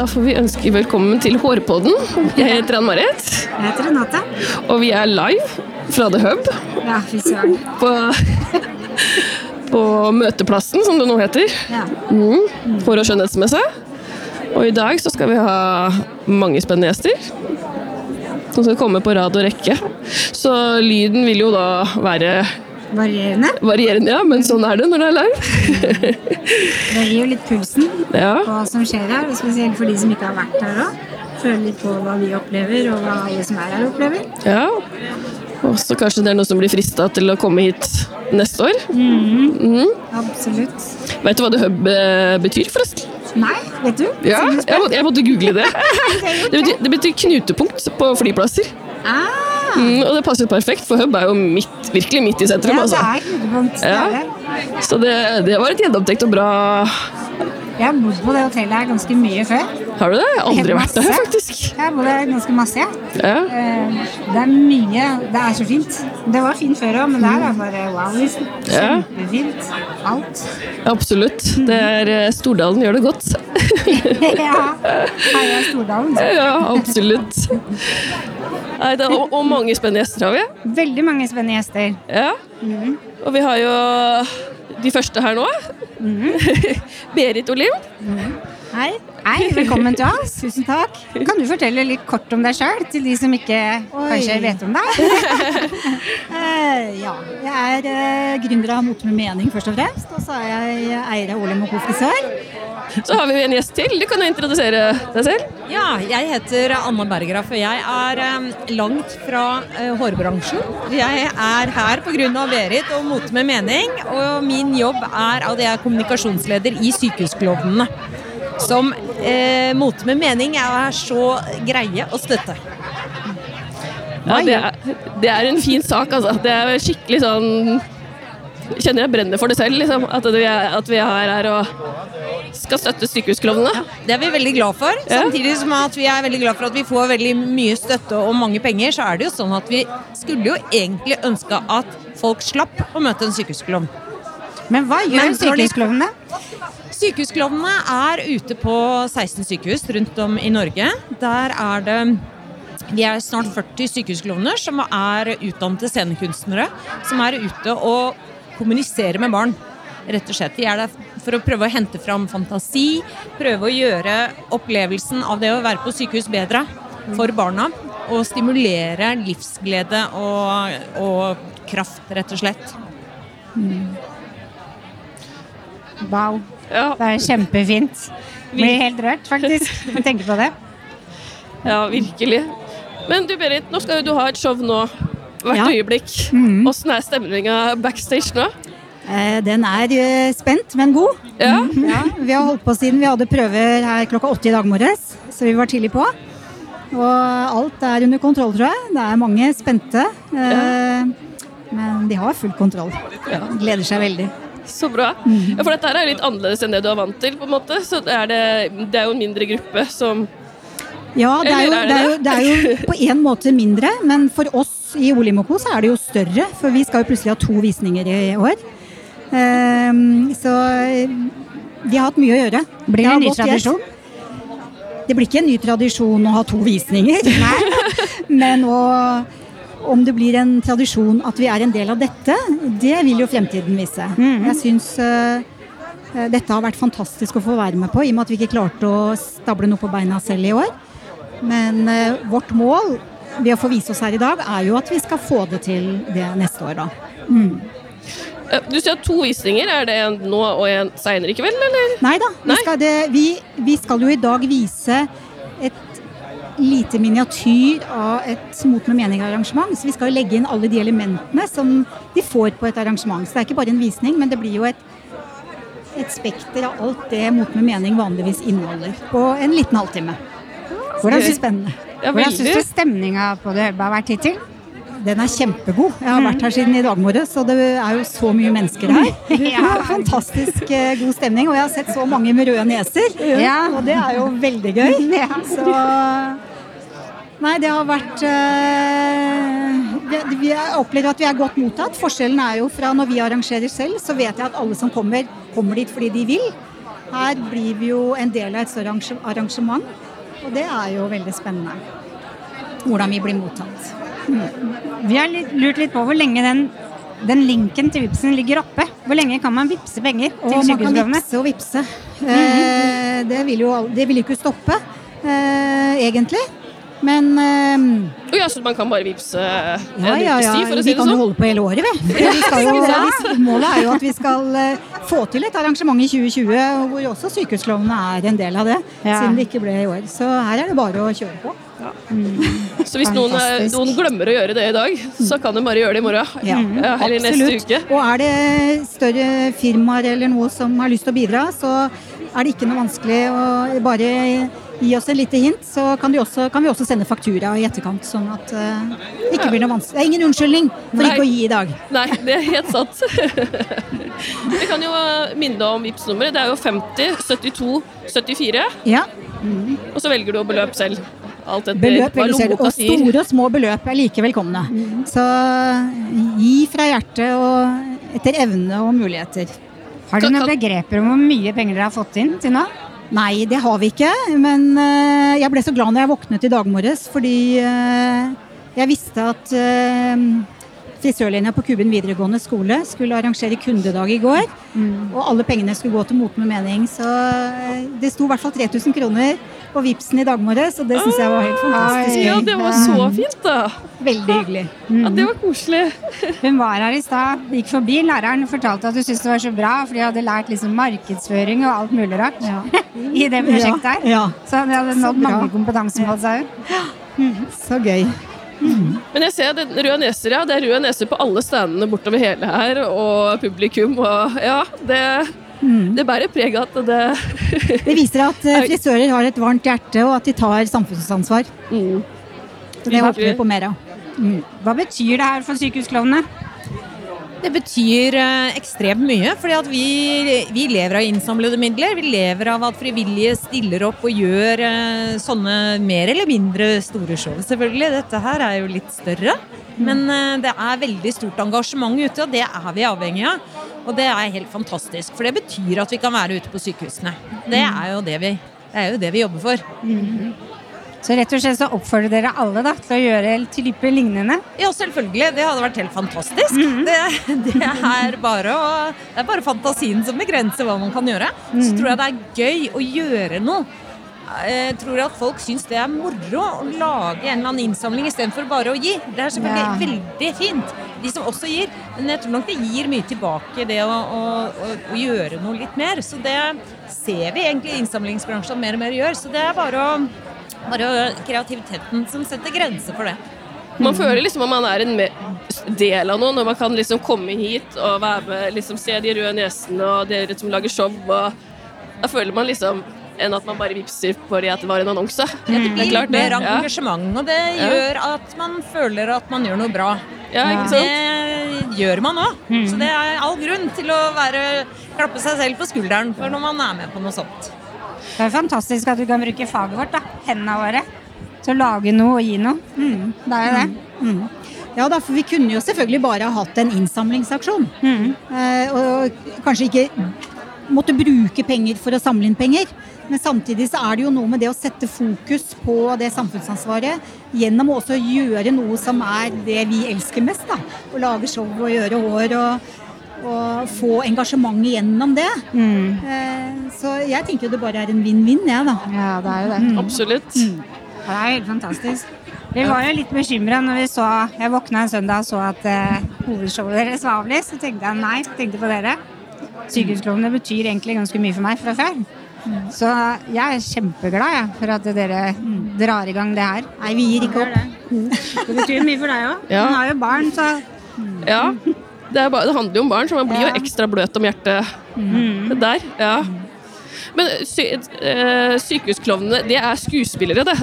Da får vi ønske velkommen til Hårpodden. Jeg heter Ann-Marit, Jeg heter Renate. og vi er live fra The Hub Ja, fy søren. på, på Møteplassen, som det nå heter. Ja. Mm. Hår- og skjønnhetsmesse. Og i dag så skal vi ha mange spennende gjester. Som skal komme på rad og rekke. Så lyden vil jo da være Varierende. varierende, ja, men sånn er det når det er live. Det gir jo litt pulsen på hva som skjer her, spesielt for de som ikke har vært her òg. Føle litt på hva vi opplever, og hva alle som er her, opplever. ja. Og så kanskje det er noen som blir frista til å komme hit neste år. Mhm. Absolutt. Vet du hva The Hub eh, betyr, forresten? Nei, vet du? Ja, jeg måtte, jeg måtte google det. Det betyr, det betyr knutepunkt på flyplasser. Ah, Mm, og det passer perfekt, for Hub er jo midt, virkelig midt i sentrum. ja, altså. Det er ja. Så det, det var et gjennomtenkt og bra Jeg har bodd på det hotellet her ganske mye før. Har du det? Jeg har aldri vært der, faktisk. Jeg har bodd her ganske masse, ja. Ja. Eh, Det er mye Det er så fint. Det var fint før òg, men det er bare wow. liksom. Kjempefint. Alt. Absolutt. Det er eh, Stordalen gjør det godt. ja. Heia Stordalen. Ja, absolutt. Nei, det, og, og mange spennende gjester har vi. Veldig mange spennende gjester. Ja. Og vi har jo de første her nå. Berit Olim. Hei. Hei, velkommen til oss. Tusen takk. Kan du fortelle litt kort om deg sjøl, til de som ikke kanskje vet om deg? Eh, ja, jeg er uh, gründer av Mote med mening, først og fremst. Og så er jeg eier av Olem og Co. frisør. Så har vi en gjest til. Du kan jo introdusere deg selv. Ja, jeg heter Anna Berggraff, og jeg er um, langt fra uh, hårbransjen. Jeg er her pga. Berit og Mote med mening, og min jobb er at jeg er kommunikasjonsleder i Sykehusklovnene. Som eh, Mote med mening er så greie å støtte. Ja, det, er, det er en fin sak, altså. Det er skikkelig sånn Kjenner jeg brenner for det selv, liksom. At vi er, at vi er her og skal støtte sykehusklovnene. Det er vi veldig glad for. Ja. Samtidig som at vi er veldig glad for at vi får veldig mye støtte og mange penger, så er det jo sånn at vi skulle jo egentlig ønske at folk slapp å møte en sykehusklovn. Men hva gjør sykehusklovnene? Sykehusklovnene er ute på 16 sykehus rundt om i Norge. Der er det vi er snart 40 sykehusklovner som er utdannede scenekunstnere. Som er ute og kommuniserer med barn. Rett og slett. Vi er der for å prøve å hente fram fantasi. Prøve å gjøre opplevelsen av det å være på sykehus bedre for barna. Og stimulere livsglede og, og kraft, rett og slett. Wow. Ja, Det er kjempefint. Blir helt rørt, faktisk. Jeg tenker på det. ja, virkelig. Men du Berit, nå skal du ha et show nå hvert Ja. øyeblikk. Åssen er stemninga backstage nå? Eh, den er eh, spent, men god. Ja, Ja, vi har holdt på siden vi hadde prøver her klokka åtte i dag morges, så vi var tidlig på. Og alt er under kontroll, tror jeg. Det er mange spente. eh, Men de har full kontroll. Gleder seg veldig. Så bra. Ja, for dette her er litt annerledes enn det du er vant til, på en måte. Så det er, det, det er jo en mindre gruppe som Ja, det er, jo, er det, er jo, det er jo på en måte mindre, men for oss i Olimoko så er det jo større. For vi skal jo plutselig ha to visninger i år. Um, så vi har hatt mye å gjøre. Blir det en ny tradisjon? Det blir ikke en ny tradisjon å ha to visninger. Nei. Men å, om det blir en tradisjon at vi er en del av dette, det vil jo fremtiden vise. Jeg syns uh, dette har vært fantastisk å få være med på, i og med at vi ikke klarte å stable noe på beina selv i år. Men uh, vårt mål ved å få vise oss her i dag, er jo at vi skal få det til det neste år, da. Mm. Du sier to visninger. Er det en nå og en seinere i kveld, eller? Nei da. Vi skal, vi, vi skal jo i dag vise lite miniatyr av et Mot med mening-arrangement. Så vi skal jo legge inn alle de elementene som de får på et arrangement. Så det er ikke bare en visning, men det blir jo et, et spekter av alt det Mot med mening vanligvis inneholder. På en liten halvtime. Hvordan syns, syns du stemninga på det har vært hittil? Den er kjempegod. Jeg har vært her siden i dag morges, og det er jo så mye mennesker her. Ja. Fantastisk eh, god stemning, og jeg har sett så mange med røde neser. Ja. Og det er jo veldig gøy. Så Nei, det har vært eh, vi, har opplevd at vi er godt mottatt. Forskjellen er jo fra når vi arrangerer selv, så vet jeg at alle som kommer, kommer dit fordi de vil. Her blir vi jo en del av et større arrangement, og det er jo veldig spennende. Hvordan vi blir mottatt. Vi har lurt litt på hvor lenge den, den linken til Vipsen ligger oppe. Hvor lenge kan man vippse penger til sykehusgavene? Man kan vippse og vippse. Mm -hmm. det, vil jo, det vil ikke stoppe, eh, egentlig. Men um, oh, ja, Så man kan bare vippse ja, ja, ja. Si, for å si det sånn? Vi kan jo holde på hele året, vi. vi målet er jo at vi skal uh, få til et arrangement i 2020 hvor også sykehusklovnene er en del av det. Ja. Siden det ikke ble i år. Så her er det bare å kjøre på. Ja. Mm. Så hvis noen, eh, noen, glemmer å gjøre det i dag, så kan de bare gjøre det i morgen. Ja, ja eller neste uke. Og er det større firmaer eller noe som har lyst til å bidra, så er det ikke noe vanskelig å bare gi oss en lite hint, så kan, også, kan vi også sende faktura i etterkant. Sånn at uh, det ikke blir noe vanskelig. Det er ingen unnskyldning for Nei. ikke å gi i dag. Nei, det er helt sant. vi kan jo minne om vips nummeret Det er jo 50 72 74. Ja. Mm. Og så velger du å beløp selv. Alt etter beløp, hva lommeboka sier. Og store og små beløp er like velkomne. Mm. Så gi fra hjertet og etter evne og muligheter. Har du noen begreper om hvor mye penger dere har fått inn til nå? Nei, det har vi ikke. Men uh, jeg ble så glad når jeg våknet i dag morges, fordi uh, jeg visste at uh, frisørlinja på Kuben videregående skole skulle arrangere kundedag i går. Mm. Og alle pengene skulle gå til mot med mening. Så det sto i hvert fall 3000 kroner på Vipsen i dag morges, og det syns jeg var helt fantastisk Ja, det var så fint, da. Veldig hyggelig. Mm. Ja, det var koselig. Hun var her i stad, gikk forbi. Læreren og fortalte at hun syntes det var så bra, for de hadde lært liksom markedsføring og alt mulig rart ja. i det prosjektet her. Ja. Så de hadde nådd mange kompetansemål, sa hun. Mm. Så gøy. Mm. Men jeg ser den røde neser, ja. Det er røde neser på alle standene bortover hele her, og publikum og Ja, det Mm. Det bærer preg av at det Det viser at uh, frisører har et varmt hjerte, og at de tar samfunnsansvar. Mm. Så det håper vi på mer av. Mm. Hva betyr det her for sykehusklovnene? Det betyr eh, ekstremt mye, at vi, vi, lever av innsamlede midler. Vi lever av at frivillige stiller opp og gjør eh, sånne mer eller mindre store show. Selvfølgelig, dette her er jo litt større. Men eh, det er veldig stort engasjement ute, og det er vi avhengig av. Og det er helt fantastisk, for det betyr at vi kan være ute på sykehusene. Det er jo det vi, det jo det vi jobber for. Så rett og slett så oppfordrer dere alle da, til å gjøre type lignende? Ja, selvfølgelig. Det hadde vært helt fantastisk. Mm -hmm. det, det, er bare å, det er bare fantasien som begrenser hva man kan gjøre. Mm -hmm. Så tror jeg det er gøy å gjøre noe. Jeg tror at folk syns det er moro å lage en eller annen innsamling istedenfor bare å gi. Det er selvfølgelig ja. veldig fint, de som også gir. Men jeg tror nok det gir mye tilbake, det å, å, å, å gjøre noe litt mer. Så det ser vi egentlig innsamlingsbransjen mer og mer gjør. Så det er bare å bare kreativiteten som setter grenser for det. Man føler liksom at man er en del av noe når man kan liksom komme hit og være med, liksom se de røde nesene og dere som lager show. Og da føler man liksom enn at man bare vipser fordi at det var en annonse. Ja, det blir litt mer engasjement, og det gjør at man føler at man gjør noe bra. Ja, ikke sant? Det gjør man òg. Mm. Så det er all grunn til å være, klappe seg selv på skulderen for når man er med på noe sånt. Det er fantastisk at vi kan bruke faget vårt, da, hendene våre, til å lage noe og gi noe. Mm, det er jo det. Mm. mm. Ja, da, for vi kunne jo selvfølgelig bare ha hatt en innsamlingsaksjon. Mm. Eh, og kanskje ikke måtte bruke penger for å samle inn penger. Men samtidig så er det jo noe med det å sette fokus på det samfunnsansvaret gjennom også å gjøre noe som er det vi elsker mest. da. Å lage show og gjøre hår og og få engasjement gjennom det. Mm. Eh, så jeg tenker jo det bare er en vinn-vinn, jeg, ja, da. Ja, det er jo det. Mm. Absolutt. Mm. Det er helt fantastisk. Vi var jo litt bekymra når vi så Jeg våkna en søndag og så at uh, hovedshowet deres var avlyst. Så tenkte jeg nei, tenkte på dere. Sykehusklovnene betyr egentlig ganske mye for meg fra før. Mm. Så jeg er kjempeglad jeg, for at dere drar i gang det her. Nei, vi gir ikke opp. Det betyr mye for deg òg. Ja. Du har jo barn, så Ja. Det, bare, det, handler jo om barn, så man blir jo ekstra bløt om hjertet mm. der. Ja. Men sy øh, sykehusklovnene, det er skuespillere, det.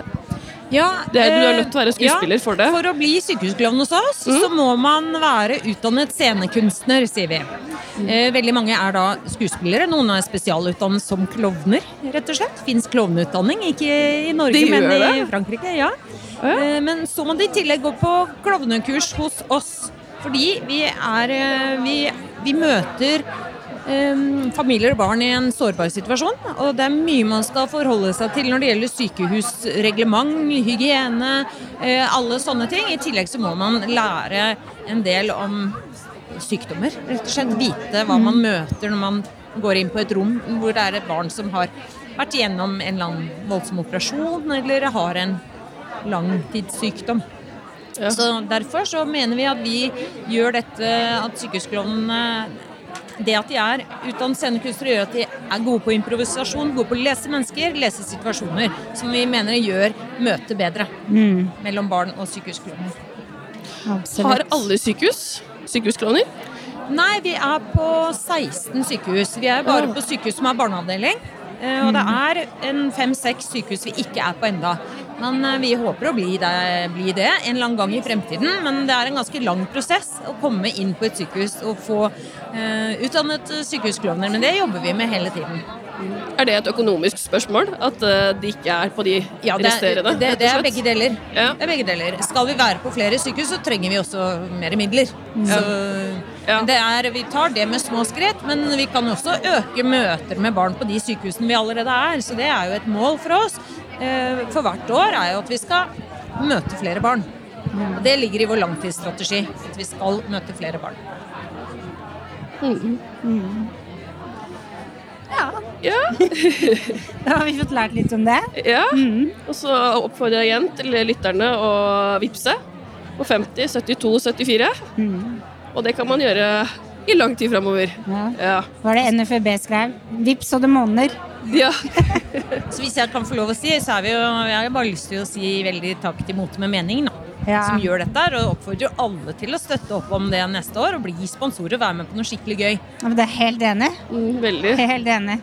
Ja, det du er nødt til å være skuespiller ja, for det. For å bli sykehusklovn hos oss, mm. så må man være utdannet scenekunstner, sier vi. Mm. veldig mange er da skuespillere. Noen er spesialutdannet som klovner, rett og slett. Fins klovneutdanning, ikke i Norge, men i det. Frankrike. ja. ja. Eh, men så må de i tillegg gå på klovnekurs hos oss. Fordi vi er eh, Vi, vi møter um, familier og barn i en sårbar situasjon. Og det er mye man skal forholde seg til når det gjelder sykehusreglement, hygiene, eh, alle sånne ting. I tillegg så må man lære en del om sykdommer. Rett og slett vite hva man møter når man går inn på et rom hvor det er et barn som har vært igjennom en annen voldsom operasjon eller har en langtidssykdom. Ja. Så Derfor så mener vi at vi gjør dette at sykehusklovnene det at de er utdannet scenekunstnere, gjør at de er gode på improvisasjon, gode på å lese mennesker, lese situasjoner, som vi mener gjør møtet bedre mellom barn og sykehusklovner. Har alle sykehus sykehusklovner? Nei, vi er på 16 sykehus. Vi er bare på sykehus som er barneavdeling. Eh, Og det er en fem-seks sykehus vi ikke er på enda. Men eh, vi håper å bli det, bli det en eller annen gang i fremtiden. Men det er en ganske lang prosess å komme inn på et sykehus og få eh, utdannet sykehusklovner. Men det jobber vi med hele tiden. Er det et økonomisk spørsmål? At eh, de ikke er på de Ja, det, resterende? det, det er begge deler. Ja. Det er begge deler. Skal vi være på flere sykehus, så trenger vi også mer midler. Så, Ja. det er, vi tar det med små skritt, men vi kan også øke møter med barn på de sykehusene vi allerede er. Så det er jo et mål for oss eh, for hvert år er jo at vi skal møte flere barn. Og det ligger i vår langtidsstrategi. At vi skal møte flere barn. Ja, ja. Da har vi fått lært litt om det. ja. Og så oppfordrer jeg igjen til lytterne å vippse på 50 72 74. Og det kan man gjøre i lang tid framover. Ja. Ja. Var det NFB skrev? Vips og det monner. Ja. Så hvis jeg kan få lov å si, så er vi jo, jeg har bare lyst til å si veldig takk til Mote med mening, da. Ja. Som gjør dette her, og oppfordrer alle til å støtte opp om det neste år og bli sponsorer og være med på noe skikkelig gøy. Ja, men det er helt enig. Mm, Veldig. Helt enig.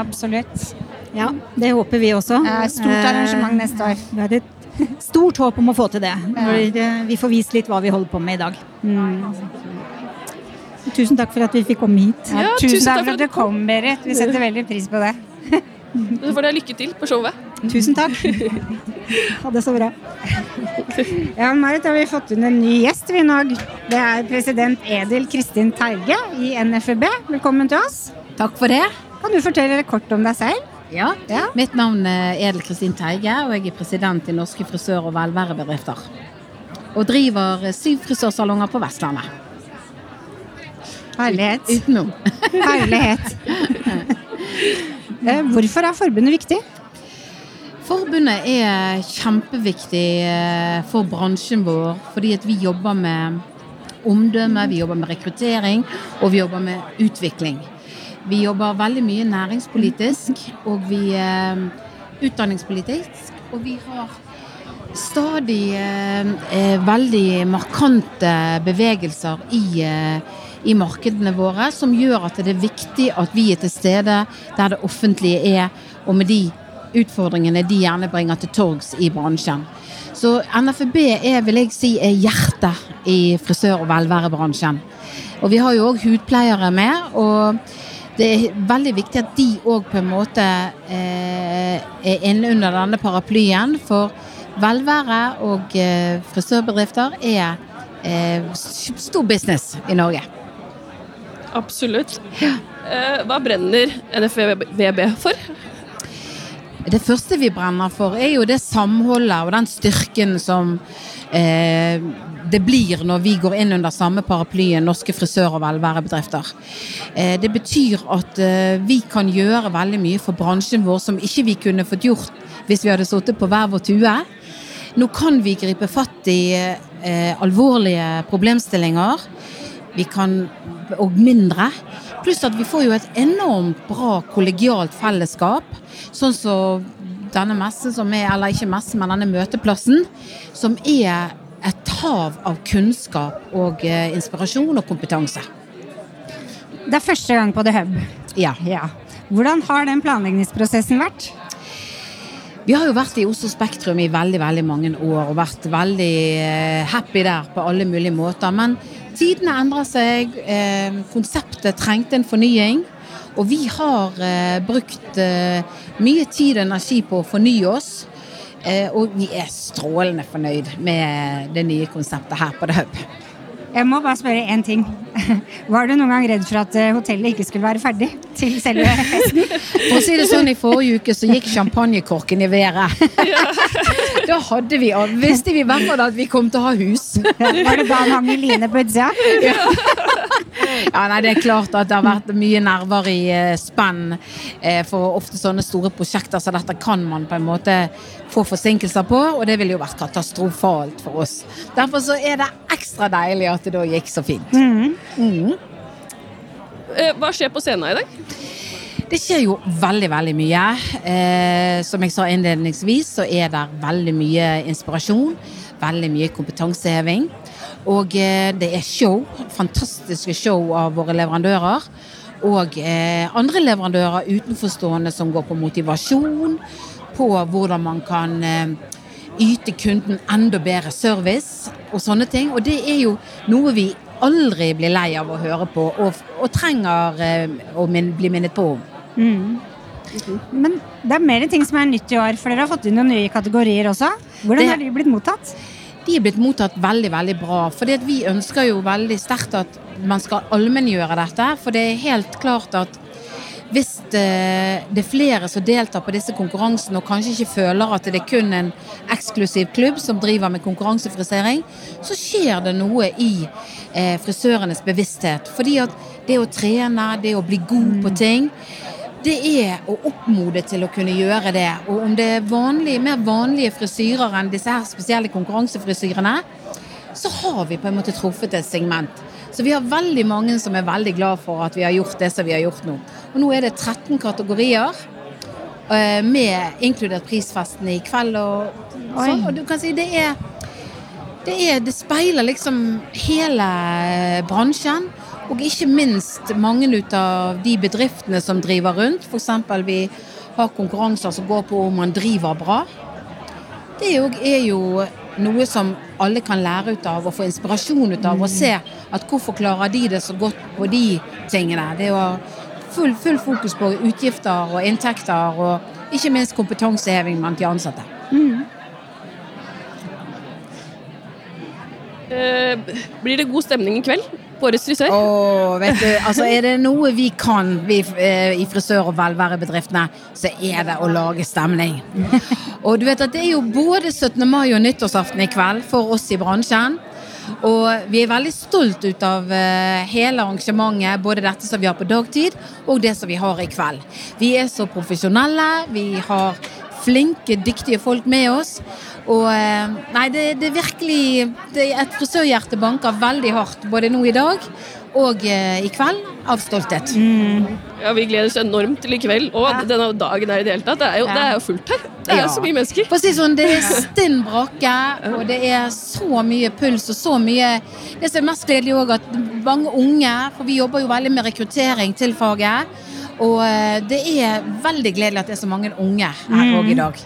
Absolutt. Ja, det håper vi også. Eh, Stort arrangement neste år. Vi har et stort håp om å få til det. Vi får vist litt hva vi holder på med i dag. Tusen takk for at vi fikk komme hit. Ja, Ja, tusen takk for at du kom, Berit. Vi setter veldig pris på det. Så får dere lykke til på showet. Tusen takk. Ha det så bra. Ja, Marit, har vi fått inn en ny gjest vi nå. Det er president Edil Kristin Terge i NFB. Velkommen til oss. Takk for det. Kan du fortelle kort om deg selv? Ja. Ja. Mitt navn er Edel Kristin Teige, og jeg er president i Norske frisør- og velværebedrifter. Og driver syv frisørsalonger på Vestlandet. Herlighet. Utenom. Herlighet. Eh, Hvorfor er forbundet viktig? Forbundet er kjempeviktig eh, for bransjen vår, fordi at vi jobber med omdømme, vi jobber med rekruttering, og vi jobber med utvikling. Vi jobber veldig mye næringspolitisk, og vi eh, utdanningspolitisk, og vi har stadig veldig markante bevegelser i, eh, i markedene våre, som gjør at det er viktig at vi er til stede der det offentlige er, og med de utfordringene de gjerne bringer til torgs i bransjen. Så NFB er, vil jeg si, er hjertet i frisør- og velværebransjen. Og vi har jo òg hudpleiere med. og det er veldig viktig at de òg på en måte eh, er inne under denne paraplyen. For velvære og eh, frisørbedrifter er eh, stor business i Norge. Absolutt. Ja. Hva brenner NFVB for? Det første vi brenner for, er jo det samholdet og den styrken som eh, det blir når vi går inn under samme paraplyen Norske frisør- og velværebedrifter. Eh, det betyr at eh, vi kan gjøre veldig mye for bransjen vår som ikke vi kunne fått gjort hvis vi hadde sittet på hver vår tue. Nå kan vi gripe fatt i eh, alvorlige problemstillinger. Vi kan, og mindre. Pluss at vi får jo et enormt bra kollegialt fellesskap. Sånn som denne messen som er, eller ikke messen, men denne møteplassen, som er et hav av kunnskap og eh, inspirasjon og kompetanse. Det er første gang på The Hub. Ja. Ja. Hvordan har den planleggingsprosessen vært? Vi har jo vært i Oslo Spektrum i veldig veldig mange år og vært veldig eh, happy der på alle mulige måter. Men tidene endrer seg, eh, konseptet trengte en fornying. Og vi har eh, brukt eh, mye tid og energi på å fornye oss. Eh, og vi er strålende fornøyd med det nye konseptet her på The Hub. Jeg må bare spørre én ting. Var du noen gang redd for at eh, hotellet ikke skulle være ferdig til selve festen? For å si det sånn, i forrige uke så gikk champagnekorken i været. Da hadde vi, visste vi i hvert fall at vi kom til å ha hus. Var det da han hang i line på utsida? Ja, nei, Det er klart at det har vært mye nerver i eh, spenn. Eh, for ofte sånne store prosjekter så dette kan man på en måte få forsinkelser på, og det ville jo vært katastrofalt for oss. Derfor så er det ekstra deilig at det da gikk så fint. Eh, Hva skjer på scenen i dag? Det skjer jo veldig, veldig mye. Eh, som jeg sa innledningsvis, så er det veldig mye inspirasjon. Veldig mye kompetanseheving. Og eh, det er show. Fantastiske show av våre leverandører. Og eh, andre leverandører utenforstående som går på motivasjon, på hvordan man kan eh, yte kunden enda bedre service og sånne ting. Og det er jo noe vi aldri blir lei av å høre på, og, og trenger å min, bli minnet på om. Men det er mer ting som er nytt i år, for dere har fått inn noen nye kategorier også. Hvordan Det- har de blitt mottatt? De er blitt mottatt veldig veldig bra. For vi ønsker jo veldig sterkt at man skal allmenngjøre dette. For det er helt klart at hvis det, det er flere som deltar på disse konkurransene og kanskje ikke føler at det er kun en eksklusiv klubb som driver med konkurransefrisering, så skjer det noe i eh, frisørenes bevissthet. Fordi at det å trene, det å bli god på ting, det er å oppmode til å kunne gjøre det. Og om det er vanlige, mer vanlige frisyrer enn disse her spesielle konkurransefrisyrene, så har vi på en måte truffet et segment. Så vi har veldig mange som er veldig glad for at vi har gjort det som vi har gjort nå. Og nå er det 13 kategorier, eh, med inkludert prisfesten i kveld og sånn. Og du kan si det er det, er, det speiler liksom hele bransjen, og ikke minst mange av de bedriftene som driver rundt. F.eks. vi har konkurranser som går på om man driver bra. Det er jo, noe som alle kan lære ut av og få inspirasjon ut av. Og se at hvorfor klarer de det så godt på de tingene. Det er full, full fokus på utgifter og inntekter, og ikke minst kompetanseheving blant de ansatte. Mm. Blir det god stemning i kveld Årets frisør? Åh, vet du, altså Er det noe vi kan vi, eh, i frisør- og velværebedriftene, så er det å lage stemning. Og du vet at det er jo både 17. mai og nyttårsaften i kveld for oss i bransjen. Og vi er veldig stolt ut av eh, hele arrangementet, både dette som vi har på dagtid, og det som vi har i kveld. Vi er så profesjonelle, vi har flinke, dyktige folk med oss. Og eh, nei, det, det virkelig det Et frisørhjerte banker veldig hardt både nå i dag og eh, i kveld av stolthet. Ja, Vi gleder oss enormt til i kveld og denne dagen her i det hele tatt. Det er jo, det er jo fullt her. Det er Ja. så mye mennesker. Si det sånn, det er stinn brakke, og det er så mye puls og så mye Det som er mest gledelig òg, at mange unge For vi jobber jo veldig med rekruttering til faget. Og eh, det er veldig gledelig at det er så mange unge her òg i dag.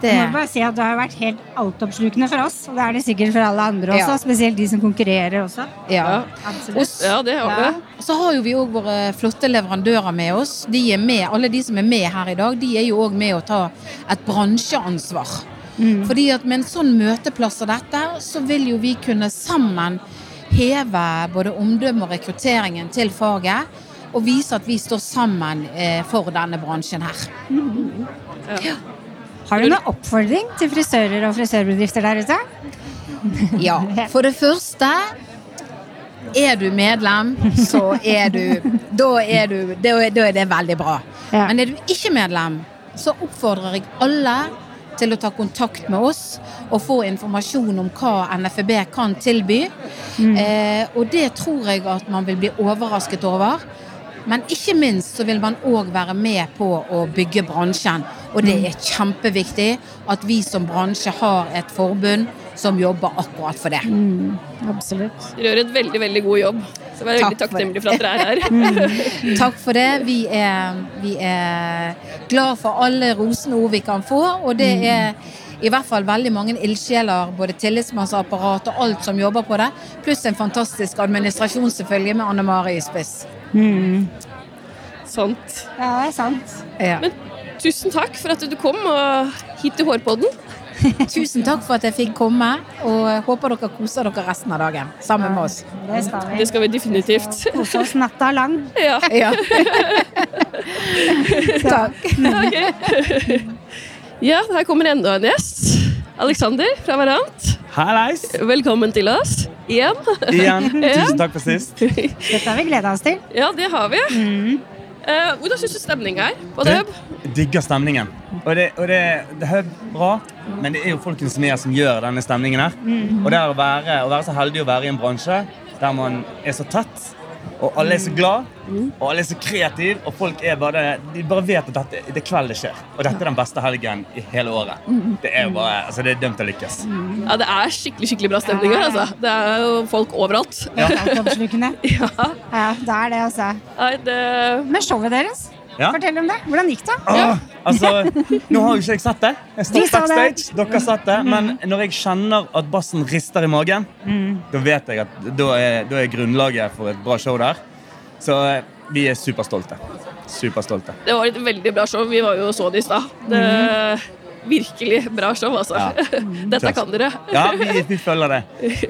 Det, Jeg må bare si at Det har vært helt altoppslukende for oss, og det er det sikkert for alle andre også. Ja. Spesielt de som konkurrerer også. ja. Absolutt. Ja, det har Ja. vi. Så har jo vi òg våre flotte leverandører med oss. De er med, Alle de som er med her i dag, de er jo òg med å ta et bransjeansvar. Fordi at med en sånn møteplass som dette, så vil jo vi kunne sammen heve både omdømmet og rekrutteringen til faget. Og vise at vi står sammen eh, for denne bransjen her. Har du noen oppfordring til frisører og frisørbedrifter der ute? Ja. For det første er du medlem, så er du Da er, du, da er, det veldig bra. Ja. Men er du ikke medlem, så oppfordrer jeg alle til å ta kontakt med oss og få informasjon om hva NFB kan tilby. Eh, og det tror jeg at man vil bli overrasket over. Men ikke minst så vil man òg være med på å bygge bransjen. Og det er kjempeviktig at vi som bransje har et forbund som jobber akkurat for det. Absolutt. Dere gjør et veldig veldig god jobb. Så jeg er veldig Takk for takknemlig for at dere er her. Takk for det. Vi er, vi er glad for alle rosende ord vi kan få, og det er i hvert fall veldig mange ildsjeler, både tillitsmannsapparat og alt som jobber på det, pluss en fantastisk administrasjon selvfølgelig med Anne Mari i spiss. Sant. Ja, det er sant. Ja. Men tusen takk for at du kom og hit til Hårpodden. Tusen takk for at jeg fikk komme, og jeg håper dere koser dere resten av dagen sammen med oss. Det skal vi. Det skal vi definitivt. Kose oss natta lang. Ja. Ja. takk. Okay. Ja, her kommer enda en gjest. Alexander fra Varant. Hallais! Velkommen til oss igjen. Igjen. Tusen takk for sist. Dette har vi gleda oss til. Ja, det har vi. Eh, hvordan syns du stemninga er på Du, Hub? digger stemningen. Og, det, og det, det er bra, men det er jo folkens mer som gjør denne stemningen her. Og det å være, å være så heldig å være i en bransje der man er så tett, og alle er så glad, og alle er så kreative, og folk er bare De bare vet at dette, det er kveld det skjer. Og dette er den beste helgen i hele året. Det er bare, altså det er dømt til å lykkes. Ja, det er skikkelig skikkelig bra stemning her. altså. Det er jo folk overalt. Ja, Ja. Ja, det er det, altså. Nei, det Men showet deres, Ja. fortell om det. Hvordan gikk det? Åh, altså, nå har jo ikke jeg sett det. Jeg står backstage, dere har sett det. Men når jeg kjenner at bassen rister i magen, da vet jeg at da er, da er grunnlaget for et bra show der. Så eh, vi er superstolte. Superstolte. Det var et veldig bra show. Vi var jo så det i stad. Det Virkelig bra show, altså. Ja. Dette kan dere. Ja, vi, vi følger det.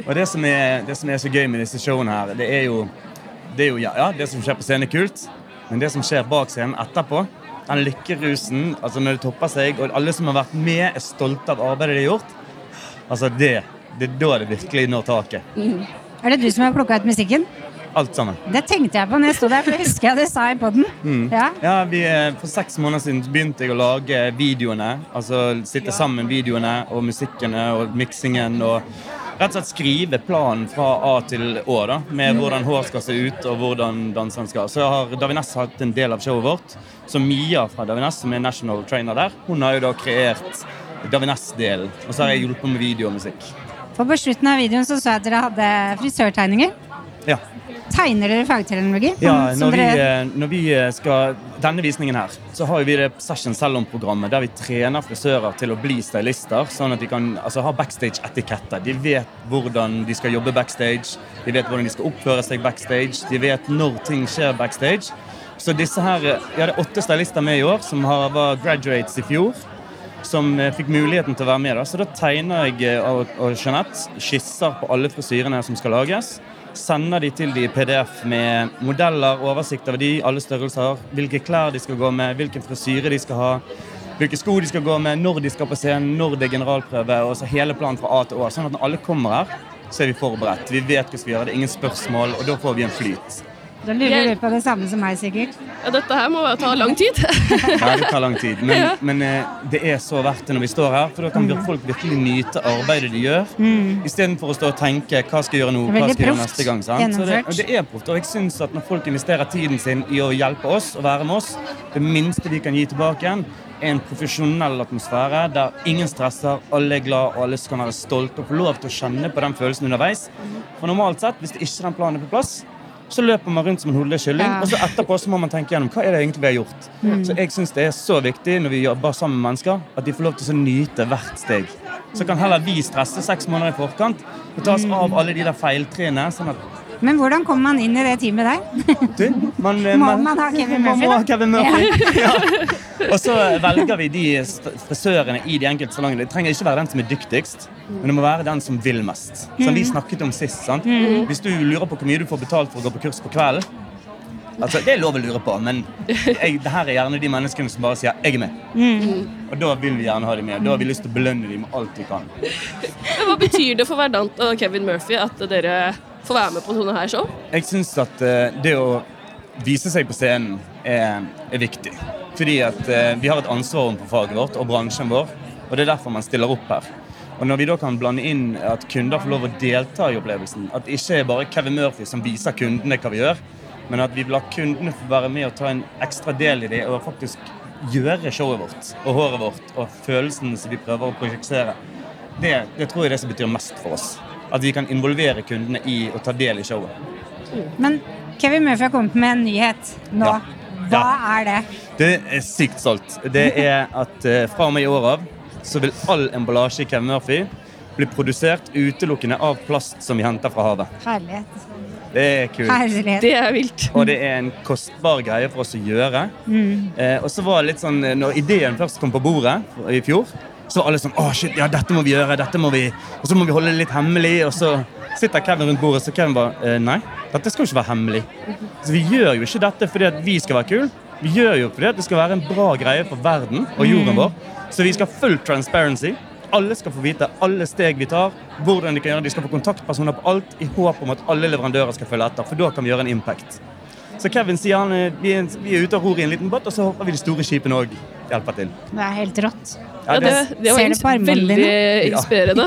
Og det som, er, det som er så gøy med disse showene her, det er jo, det, er jo ja, ja, det som skjer på scenen, er kult. Men det som skjer bak scenen etterpå, den lykkerusen altså når det topper seg, og alle som har vært med, er stolte av arbeidet de har gjort, altså det, det er da det virkelig når taket. Er det du som har plukka ut musikken? Alt sammen. Det tenkte jeg på når jeg sto der, for det husker jeg det sa i poden. Ja. Ja, vi, eh, For seks måneder siden begynte jeg å lage videoene. Altså sitte sammen videoene og musikkene og miksingen. Og rett og slett skrive planen fra A til Å, da, med hvordan hår skal se ut og hvordan danseren skal. Så har Davines hatt en del av showet vårt. Så Mia fra Davines, som er national trainer der, hun har jo da kreert Davines-delen. Og så har jeg hjulpet med video og musikk. For på slutten av videoen så, så jeg at dere hadde frisørtegninger. Ja. Tegner dere fagterminologi? Ja, når vi, eh, når vi eh, skal Denne visningen her, så har vi det Session Salon-programmet der vi trener frisører til å bli stylister, sånn at de kan altså, ha backstage-etiketter. De vet hvordan de skal jobbe backstage, de vet hvordan de skal oppføre seg backstage, de vet når ting skjer backstage. Så disse her, eh, Vi hadde åtte stylister med i år, som har, var graduates i fjor. Som fikk muligheten til å være med. da. Så da tegner jeg og, og Jeanette skisser på alle frisyrene som skal lages sender de til de i PDF med modeller, oversikt over de, alle størrelser, hvilke klær de skal gå med, hvilken frisyre de skal ha, hvilke sko de skal gå med, når de skal på scenen, når det er generalprøve, og så hele planen fra A til Å. Sånn at når alle kommer her, så er vi forberedt. Vi vet hva vi skal gjøre, det er ingen spørsmål, og da får vi en flyt. Da lurer du på det samme som meg, sikkert. Ja, dette her må ta lang tid. ja, det tar lang tid, men, men eh, det er så verdt det når vi står her, for da kan folk virkelig nyte arbeidet de gjør, istedenfor å stå og tenke hva skal jeg gjøre nå, er hva skal jeg gjøre neste gang. Sant? Så det, det er proft, og jeg synes at når folk investerer tiden sin i å hjelpe oss og være med oss, det minste vi kan gi tilbake igjen, er en profesjonell atmosfære der ingen stresser, alle er glad, og alle kan være stolte og få lov til å kjenne på den følelsen underveis. For normalt sett, hvis det ikke den planen er på plass, så løper man rundt som en hodet kylling, Ja. og så etterpå så må man tenke gjennom hva er det egentlig vi har gjort. Så jeg syns det er så viktig når vi jobber sammen med mennesker, at de får lov til å nyte hvert steg. Så kan heller vi stresse seks måneder i forkant og ta oss av alle de der feiltrinnene. Sånn at Men hvordan kommer man inn i det teamet der? du, man, Må man ha Kevin man Murphy, må da? ha Kevin Murphy. Ja. Og så velger vi de frisørene i de enkelte salongene. Det trenger ikke være den som er dyktigst, men det må være den som vil mest. Som vi snakket om sist. sant? Hvis du lurer på hvor mye du får betalt for å gå på kurs på kvelden, Altså, Det er lov å lure på, men jeg, det her er gjerne de menneskene som bare sier 'jeg er med'. Og da vil vi gjerne ha dem med. Da har vi lyst til å belønne dem med alt vi kan. Hva betyr det for Verdant og Kevin Murphy at dere får være med på sånne her show? Jeg syns at eh, det å vise seg på scenen er, er viktig. Fordi at eh, vi har et ansvar overfor faget vårt og bransjen vår, og det er derfor man stiller opp her. Og når vi da kan blande inn at kunder får lov å delta i opplevelsen, at det ikke er bare Kevin Murphy som viser kundene hva vi gjør, men at vi vil la kundene få være med og ta en ekstra del i det og faktisk gjøre showet vårt og håret vårt og følelsen som vi prøver å prosjektere, det, det tror jeg er det som betyr mest for oss. At vi kan involvere kundene i å ta del i showet. Men Kevin Murphy har kommet med en nyhet nå. Ja. Hva Ja. er det? Det er sykt stolt. Det er at eh, fra og med i år av så vil all emballasje i Kevin Murphy bli produsert utelukkende av plast som vi henter fra havet. Herlighet. Det er kult. Herlighet. Det er vilt. Og det er en kostbar greie for oss å gjøre. Eh, og så var det litt sånn, eh, når ideen først kom på bordet i fjor, Så var alle sånn Å, shit, ja, dette må vi gjøre, dette må vi Og så må vi holde det litt hemmelig. Og så sitter Kevin rundt bordet, så Kevin bare eh, Nei, dette skal jo ikke være hemmelig. Så vi gjør jo ikke dette fordi at vi skal være kule. Vi gjør jo fordi at det skal være en bra greie for verden og jorden vår. Så vi skal ha full transparency. Alle skal få vite alle steg vi tar, hvordan de kan gjøre det. De skal få kontaktpersoner på alt, i håp om at alle leverandører skal følge etter. For da kan vi gjøre en impact. Så Kevin sier han, eh, vi er, vi er ute og ror i en liten båt, og så håper vi de store skipene òg hjelper til. Det er helt rått. Ja, det, det var Ser det veldig inspirerende. inspirerende.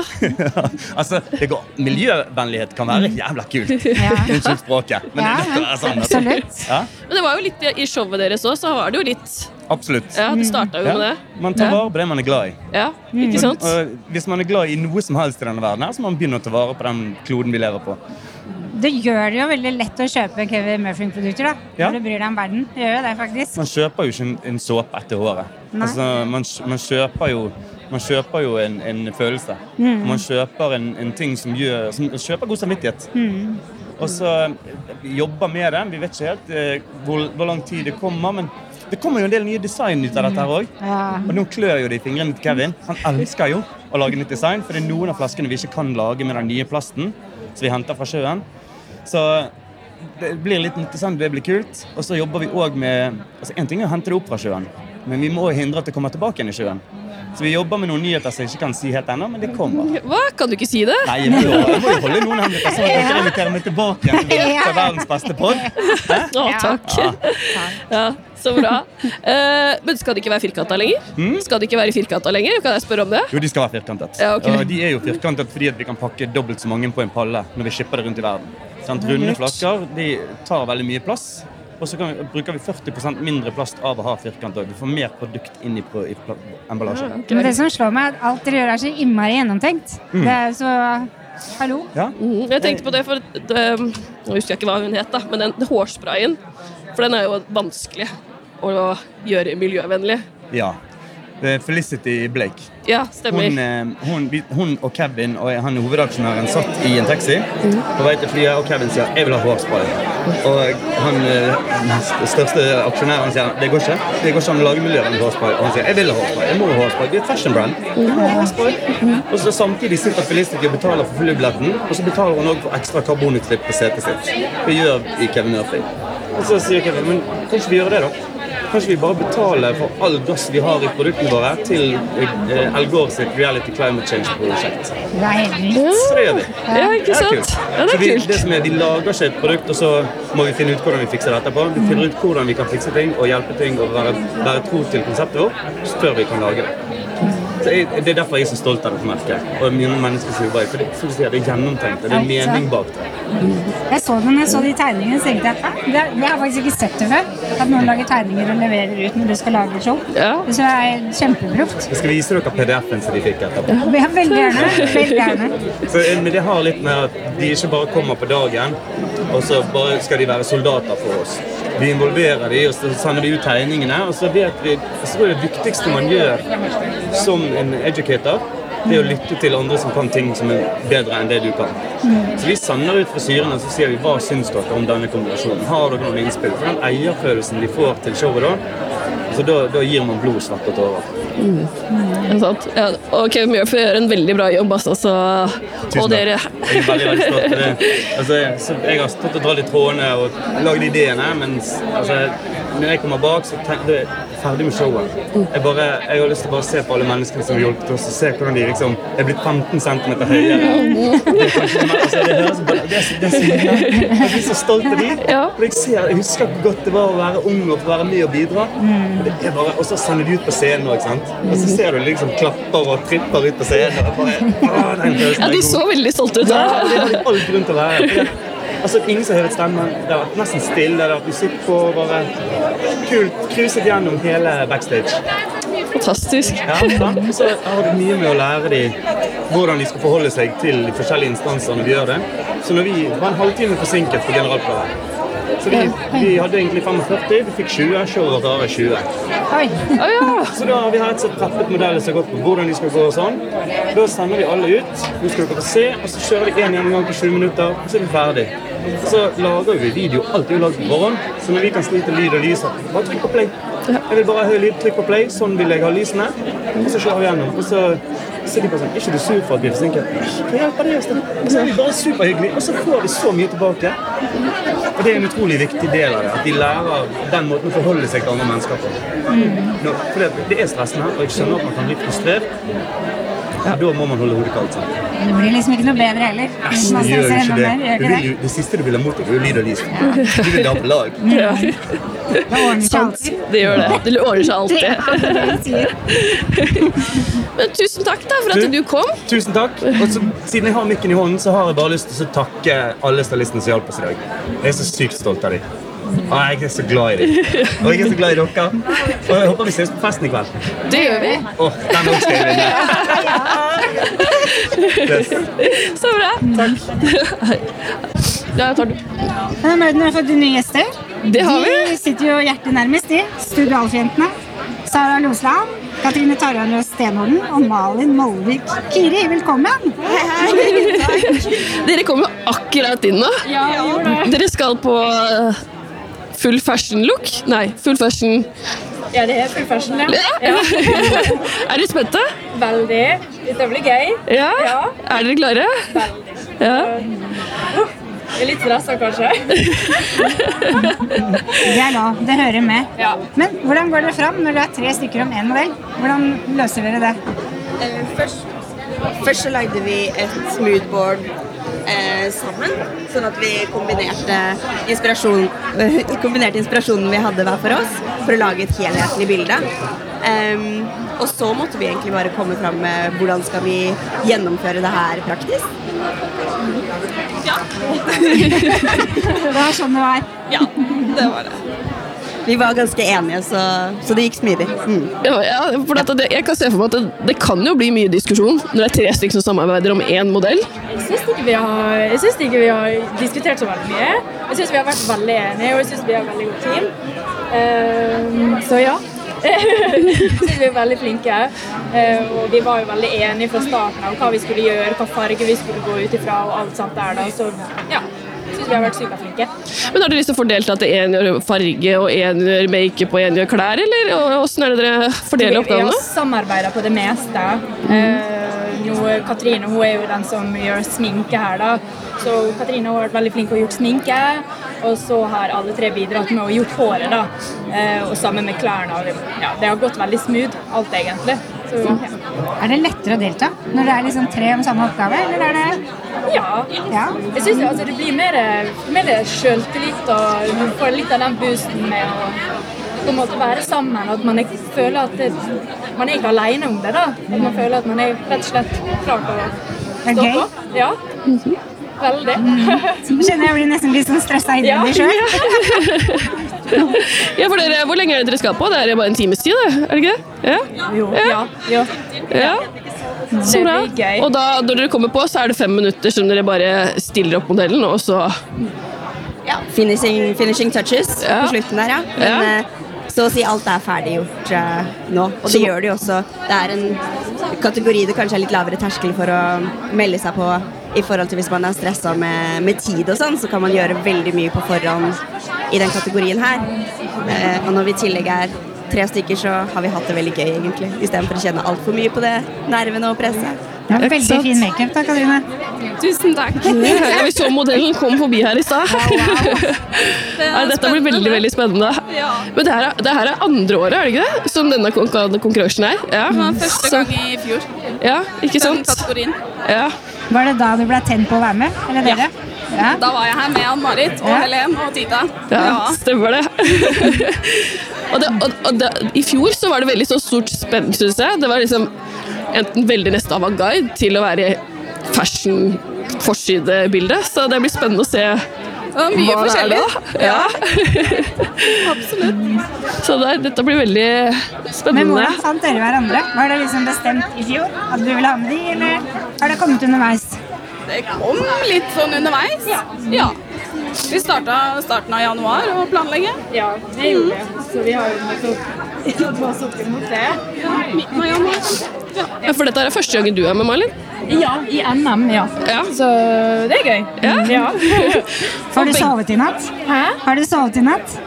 altså, det går, Miljøvennlighet kan være jævla kult. Ja. Unnskyld språket. Men er være sånn. altså. Ja, Men det var jo litt i showet deres òg, så var det jo litt absolutt. Ja, det starta jo med det. Man tar vare på det man er glad i. Ja, ikke sant? Og hvis man er glad i noe som helst i denne verden, her, så må man begynne å ta vare på den kloden vi lever på. Det gjør det jo veldig lett å kjøpe Kevin Murphy-produkter, da. Ja. Når du bryr deg om verden. Det gjør jo det, faktisk. Man kjøper jo ikke en, en såpe etter håret. Altså, man, man kjøper jo man kjøper jo en, en følelse. Mm. Man kjøper en, en ting som gjør som, kjøper god samvittighet. Mm. Og så eh, jobber med det. Vi vet ikke helt eh, hvor, hvor lang tid det kommer. Men det kommer jo en del nye design ut av dette her òg. Ja. Og nå klør jo det i fingrene til Kevin. Han elsker jo å lage nytt design, for det er noen av flaskene vi ikke kan lage med den nye plasten som vi henter fra sjøen. Så det blir litt interessant, det blir kult. Og så jobber vi òg med altså En ting er å hente det opp fra sjøen, men vi må hindre at det kommer tilbake igjen i sjøen. Så vi jobber med noen nyheter som jeg ikke kan si helt ennå, men det kommer. Hva? Kan du ikke si det? Nei, jeg må jo, jeg må jo holde noen hemmeligheter, sånn at dere inviterer meg tilbake igjen til verdens beste pod. Å, takk. Ja, så bra. Uh, men skal de ikke være firkanta lenger? Hmm? Skal de ikke være firkanta lenger? Kan jeg spørre om det? Jo, de skal være firkantet. Ja, okay. Og de er jo firkantet fordi at vi kan pakke dobbelt så mange på en palle når vi skipper det rundt i verden. Sant? Runde flasker de tar veldig mye plass. Og så kan, bruker vi 40% mindre plast av å ha firkant. òg. Vi får mer produkt inn i, i emballasjen. Men det som slår meg, er at alt dere gjør er så innmari gjennomtenkt. Mm. Det er så Hallo? Ja? Mm, Jeg tenkte på det, for det, Nå husker jeg ikke hva hun het, da, men den hårsprayen For den er jo vanskelig å gjøre miljøvennlig. ja. Felicity Blake. Ja, stemmer. Hun, eh, hun, hun og Kevin og han hovedaksjonæren satt i en taxi på vei til flyet, og Kevin sier 'jeg vil ha hårspray'. Og han eh, den største aksjonæren sier 'det går ikke'. Det går ikke an å lage miljøvennlig hårspray. Og han sier 'jeg vil ha hårspray'. Jeg må ha hårspray. Det er et fashion brand. Hårspray. Og så samtidig sitter Felicity og betaler for flybilletten, og så betaler hun også for ekstra karbonutslipp på setet sitt. Det gjør i Kevin Murphy. Og så sier Kevin 'men kan ikke vi gjøre det, da'? Kanskje vi bare betaler for all gass vi har i produktene våre, til eh, Al Gore sitt Reality Climate Change-prosjekt. Helt. Så det gjør vi. Ja, ikke sant? Ja, det er kult. det som er, De lager ikke et produkt, og så må vi finne ut hvordan vi fikser det etterpå. Vi finner ut hvordan vi kan fikse ting og hjelpe ting og være, være tro til konseptet vårt før vi kan lage det. Så jeg, det er derfor jeg er så stolt av dette merket. Og mine mennesker som jobber i for det, for det er gjennomtenkt. og Det er mening bak det. Jeg så det når jeg så de tegningene, så tenkte jeg at «Hæ? det, jeg har faktisk ikke sett det før. At noen lager tegninger og leverer ut når du skal lage et show. Ja. Det er kjempeproft. Jeg skal vise dere PDF-en som de fikk etterpå. Ja, veldig gjerne. Veldig gjerne. Så, eh, men det har litt med at de ikke bare kommer på dagen, og så bare skal de være soldater for oss. Vi involverer de, og så sender vi ut tegningene. Og så vet vi så tror det viktigste man gjør som en educator, det er å lytte til andre som kan ting som er bedre enn det du kan. Så vi sender ut frisyrene og så sier vi, hva syns dere om denne kombinasjonen. Har dere noen innspill? For den eierfølelsen de får til showet da, så da, da gir man blod, svette og tårer. Ja, sant? Ja, og Kevin Murphy gjør en veldig bra jobb, altså. Så, Tusen og dere Jeg er veldig, veldig stolt av det. Altså, jeg, jeg har stått og dratt i trådene og lagd ideene, mens altså, når jeg kommer bak, så tenker jeg ferdig med showet. Jeg, bare, jeg har lyst til å bare se på alle menneskene som har hjulpet oss, og se hvordan de liksom er blitt 15 cm høyere. Det er kanskje altså, det høres bare- det er så- det er så mye. Jeg blir så stolt av de. For jeg, ser, jeg husker hvor godt det var å være ung og få være med og bidra. Og det er bare, og så sender de ut på scenen ikke sant? Og så ser du liksom klapper og tripper ut på scenen. Og bare, den følelsen Ja, de så veldig stolte ut. Ja, det har de all grunn til å være. Altså, ingen som hevet stemmen. Det har vært nesten stille. Det har vært musikk på. Bare kult. Cruiset gjennom hele backstage. Fantastisk. Ja, så har du mye med å lære dem hvordan de skal forholde seg til de forskjellige instanser når vi gjør det. Så når vi var en halvtime forsinket på generalplanen så vi, vi hadde egentlig 45, vi fikk 20. Showet vårt er 20. Oi. Ja. Så da har vi og slett preppet modeller som har gått på hvordan de skal gå og sånn. Da sender vi alle ut. Nå skal dere få se, og så kjører vi én gjennomgang på 20 minutter, og så er vi ferdig. Så lager vi video. Alt er jo lagd på forhånd, så når vi kan slite lyd og lys, bare trykk på play. Jeg vil bare ha høy lyd, trykk på play, sånn vil jeg ha lysene. Og så kjører vi gjennom. Og så sitter de bare sånn Er Ikke du sur for at vi er forsinket? Hva hjelper det oss, da? Og så er vi bare superhyggelige, og så får vi så mye tilbake. Og det er en utrolig viktig del av det. At de lærer den måten å forholde seg til andre mennesker på. Nå, for det, det er stressende, og jeg skjønner at man kan bli frustrert. Da må man holde hodet kaldt. sant? Det blir liksom ikke noe bedre heller. Man Det gjør ikke det. mer, gjør ikke det? jo- det siste du vil ha mot deg, er jo lyd og lys. Du vil ha på lag. Ja, Det ordner seg alltid. Det gjør det. Det ordner seg alltid. Det. Men tusen takk da for at Du- du kom. Tusen takk. Og så, siden jeg har mikken i hånden, så har jeg bare lyst til å takke alle stylistene som hjalp oss i dag. Jeg er så sykt stolt av dem. Og jeg er så glad i dem. Og jeg er så glad i dere. Og jeg håper vi ses på festen i kveld. Det gjør vi. Åh, den også skal jeg vinne. Yes. Så bra. Takk. Ja, tar du. Men Martin, har fått nye gjester. Det har vi. De sitter jo hjertet nærmest, de. Studio Alf-jentene. Sara Losland, Katrine Tarjei Stenorden og Malin Molvik Kiri. Velkommen! Hei, hei. Dere kom jo akkurat inn nå. Dere skal på eh, full fashion look? Nei, full fashion Ja, det er full fashion, ja. Er dere spente? Veldig. Dette blir gøy. Ja? Ja. Er dere klare? Veldig. Ja. Jeg er litt stressa, kanskje. Det er lov. Det hører med. Ja. Men hvordan går dere fram når det er tre stykker om én modell? Hvordan løser dere det? Eh, Først, først så lagde vi et moodboard eh, sammen, sånn at vi kombinerte, inspirasjon, kombinerte inspirasjonen vi hadde hver for oss, for å lage et helhetlig bilde. Um, og så måtte vi egentlig bare komme fram med hvordan skal vi gjennomføre det her praktisk. Ja. Det var sånn det var. Ja, det var det. Vi var ganske enige, så, så det gikk smidig. Mm. Ja, ja, for det, jeg kan se for meg at det, det kan jo bli mye diskusjon når det er tre stykker som samarbeider om én modell. Jeg syns ikke, vi har- jeg synes ikke vi har diskutert så veldig mye. Jeg syns vi har vært veldig enige, og jeg syns vi har veldig godt team. Um, så ja. jeg syns vi er veldig flinke. Eh, og vi var jo veldig enige fra starten av hva vi skulle gjøre, hva farge vi skulle gå ut ifra og alt sånt der. Da. Så ja, vi har vært superflinke. Men har dere liksom fordelt at én gjør farge, og én gjør makeup og én gjør klær, eller åssen er det dere fordeler oppgavene? vi har samarbeida på det meste. Eh, nå, Katrine hun er jo den som gjør sminke her, da. Så Katrine har vært veldig flink og gjort sminke. Og så har alle tre bidratt med å gjort håret, da. Eh, og sammen med klærne. og Det, ja, det har gått veldig smooth, alt egentlig. Så, ja. Er det lettere å delta når det er liksom tre om samme oppgave, eller er det ja. Ja. Jeg synes altså, det blir mer, mer selvtillit, og man får litt av den boosten med å på en måte være sammen. At man ikke føler at det, man er ikke alene om det. da. At man føler at man er rett og slett klar til å stå okay. på. Ja. Veldig. så kjenner jeg blir nesten litt sånn stressa inni Ja. meg sjøl. Ja, for dere, Hvor lenge er det dere skal på? Det er bare en times tid, det? er det ikke det? Ja? Jo, ja. ja. ja. Så bra. Og da, når dere kommer på, så er det fem minutter som dere bare stiller opp modellen, og så Finishing, finishing touches Ja. på slutten der, ja. Men Ja. eh, så å si alt er ferdiggjort uh, nå. Og det gjør det jo også. Det er en kategori det kanskje er litt lavere terskel for å melde seg på i forhold til hvis man er stressa med, med tid og sånn, så kan man gjøre veldig mye på forhånd i den kategorien her. Eh, og når vi i tillegg er tre stykker, så har vi hatt det veldig gøy, egentlig. Istedenfor å kjenne altfor mye på det nervene og presset. Ja, veldig sant? fin makeup, da, Katrine. Tusen takk. Ja, vi så modellen kom forbi her i stad. Ja, dette blir veldig veldig spennende. Men det her, er, det her er andre året, er det ikke det? Som denne kon- konkurransen er? Ja. Første gang i fjor. Ja, ikke Den kategorien. Ja. Var det da du ble tent på å være med? Eller dere? Ja. Da var jeg her med Ann-Marit og Ja. Helen og Tita. Ja, stemmer det. og det, og, og det. I fjor så var det veldig så stort spenn, syns jeg. Det var liksom enten veldig nesten avantgarde til å være fashion forsidebilde. Så det blir spennende å se Det var mye hva det forskjellig. da. Ja. Absolutt. Så det, dette blir veldig spennende. Men hvordan fant dere hverandre? Var det liksom bestemt i fjor at du ville ha med de, eller har det kommet underveis? Det kom litt sånn underveis. Ja. Vi starta starten av januar å planlegge. Ja, det gjorde vi. Så vi har jo nettopp opp imot det. Midten av januar. Ja, for dette er første gangen du er med, Malin? Ja, i NM, ja. Ja. Så det er gøy. Ja. ja. Har du sovet i natt? Hæ? Har du sovet i natt?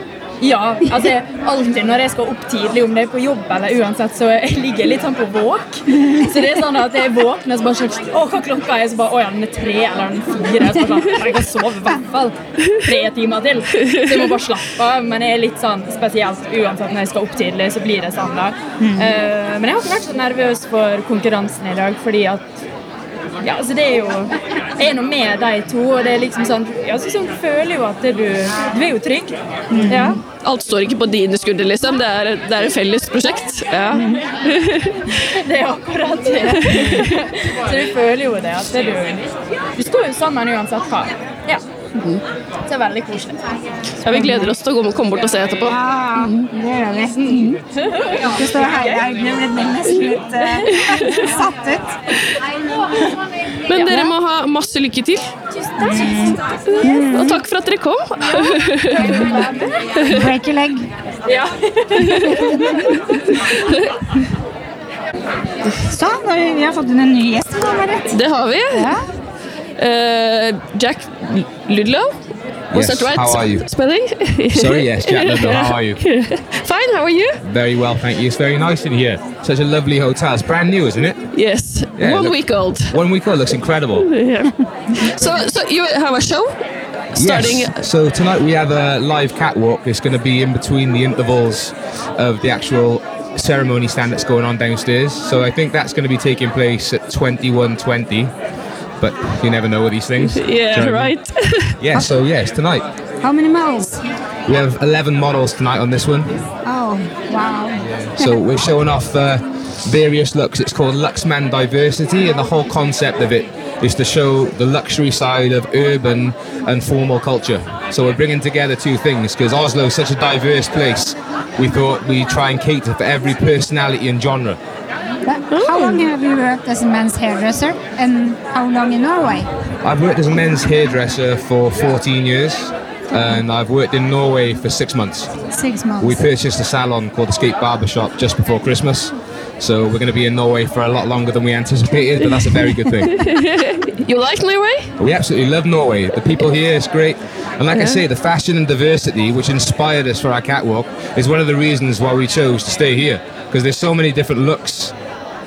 Ja. altså Alltid når jeg skal opp tidlig, om det er på jobb eller uansett, så jeg ligger jeg litt sånn på våk. Så det er sånn at jeg våkner så bare sånn Å, hva klokka er? Så bare Å ja, den er tre eller den er fire. Så bare sånn, Jeg kan sove i hvert fall tre timer til. Så jeg må bare slappe av. Men jeg er litt sånn spesielt uansett når jeg skal opp tidlig, så blir det sånn, da. Eh, men jeg har ikke vært så nervøs for konkurransen i dag, fordi at ja, altså det er jo Jeg er nå med de to, og det er liksom sånn ja, så sånn, føler jo at du Du er jo trygg. Ja. Alt står ikke på dine skuldre, liksom. Det er, det er et felles prosjekt. Ja. Det er akkurat det. Så du føler jo det at du Du står jo sammen uansett hva. Så det er veldig koselig. Ja, vi gleder oss til å komme- bort og se etterpå. Ja, det gjør vi. Du står her i dag og blir nesten litt uh, satt ut. Men dere må ha masse lykke til. Og takk for at dere kom. Break your leg. Ja. Så, vi, vi har fått inn en ny gjest. Det har vi. Ja. Eh, Jack Ludlow. Was Yes, that right? how are you? Spelling? Sorry, yes, Jack Ludlow, how are you? Fine, how are you? Very well, thank you. It's very nice in here. Such a lovely hotel. It's brand new, isn't it? Yes, Yeah, one look- week old. One week old. Looks incredible. Yeah. So, so you have a show starting. Yes. So tonight we have a live catwalk. It's going to be in between the intervals of the actual ceremony stand that's going on downstairs. So I think that's going to be taking place at 21:20. But you never know with these things. Do you Yeah, know what I mean? right. Yeah. So yes, tonight How many models? we have 11 models tonight on this one. Oh, wow. So we're showing off uh, various looks. It's called Luxman Diversity, and the whole concept of it is to show the luxury side of urban and formal culture. So we're bringing together two things because Oslo is such a diverse place. We thought we'd try and cater for every personality and genre. But how oh. long have you worked as a men's hairdresser and how long in Norway? I've worked as a men's hairdresser for 14 years, and I've worked in Norway for six months. Six months. We purchased a salon called Escape Barbershop just before Christmas. So we're going to be in Norway for a lot longer than we anticipated, but that's a very good thing. You like Norway? We absolutely love Norway. The people here is great. And like I say, the fashion and diversity which inspired us for our catwalk is one of the reasons why we chose to stay here. Because there's so many different looks.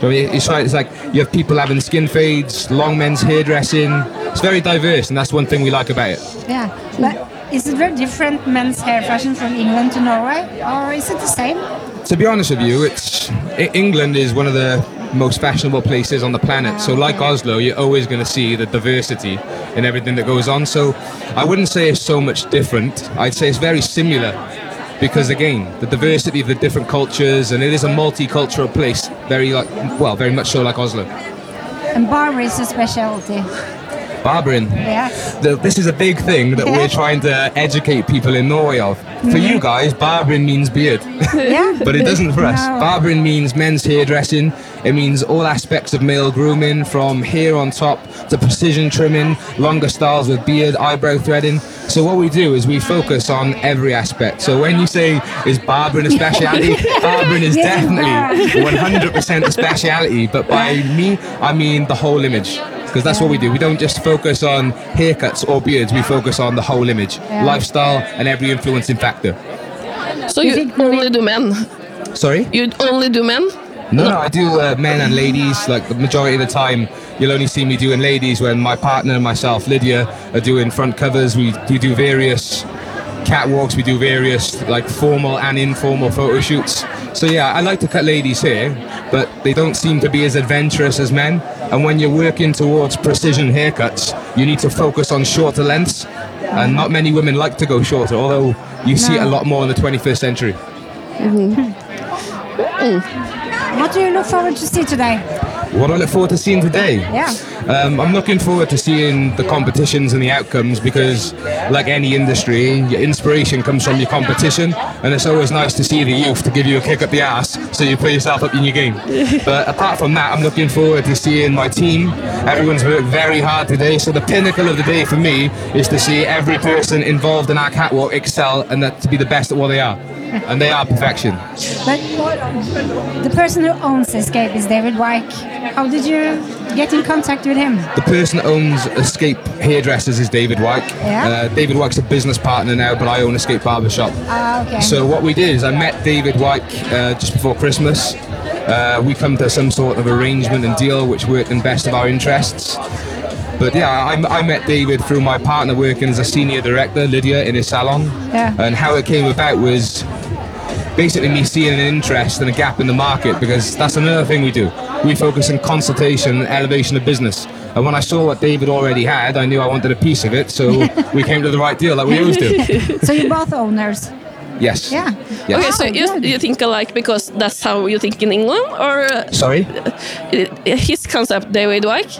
It's like, it's like you have people having skin fades, long men's hairdressing. It's very diverse, and that's one thing we like about it. Yeah, but is it very different men's hair fashion from England to Norway, or is it the same? To be honest with you, it's England is one of the most fashionable places on the planet. So, ah, like Oslo, you're always going to see the diversity in everything that goes on. So, I wouldn't say it's so much different. I'd say it's very similar because, again, the diversity of the different cultures, and it is a multicultural place. Very like, well, very much so like Oslo. And barber is a specialty. Barbering. Yes. the, this is a big thing that we're trying to educate people in Norway of. For you guys, barbering means beard. Yeah. but it doesn't for us. No. Barbering means men's hairdressing. It means all aspects of male grooming, from hair on top to precision trimming, longer styles with beard, eyebrow threading. So what we do is we focus on every aspect. So when you say is barbering a speciality, barbering is Yes, definitely 100% a speciality. But by me, I mean the whole image. Because that's what we do. We don't just focus on haircuts or beards. We focus on the whole image, Yeah. lifestyle, and every influencing factor. So you only do men? Sorry? You only do men? No, no, I do uh, men and ladies. Like the majority of the time, you'll only see me doing ladies when my partner and myself, Lydia, are doing front covers. We, we do various catwalks. We do various like formal and informal photo shoots. So yeah, I like to cut ladies' hair, but they don't seem to be as adventurous as men. And when you're working towards precision haircuts, you need to focus on shorter lengths. And not many women like to go shorter, although you see it a lot more in the 21st century. Mhm. What do you look forward to see today? What I look forward to seeing today? Yeah. Um, I'm looking forward to seeing the competitions and the outcomes because, like any industry, your inspiration comes from your competition, and it's always nice to see the youth to give you a kick up the ass so you put yourself up in your game. but apart from that, I'm looking forward to seeing my team. Everyone's worked very hard today, so the pinnacle of the day for me is to see every person involved in our catwalk excel and that to be the best at what they are. And they are perfection. But the person who owns Escape is David Wyke. How did you Get in contact with him. The person that owns Escape Hairdressers is David Wyke. Yeah. Uh, David Wyke's a business partner now, but I own Escape Barbershop. Ah, okay. So what we did is I met David Wyke uh, just before Christmas. Uh, we come to some sort of arrangement and deal which worked in best of our interests. But yeah, I, I met David through my partner working as a senior director, Lydia, in his salon. Yeah. And how it came about was basically me seeing an interest and a gap in the market because that's another thing we do. We focus on consultation and elevation of business. And when I saw what David already had, I knew I wanted a piece of it, so we came to the right deal like we always do. so you're both owners. Yes. Yeah. Yes. Okay, so you, you think alike because that's how you think in England, or uh, Sorry? his concept, David Wyke,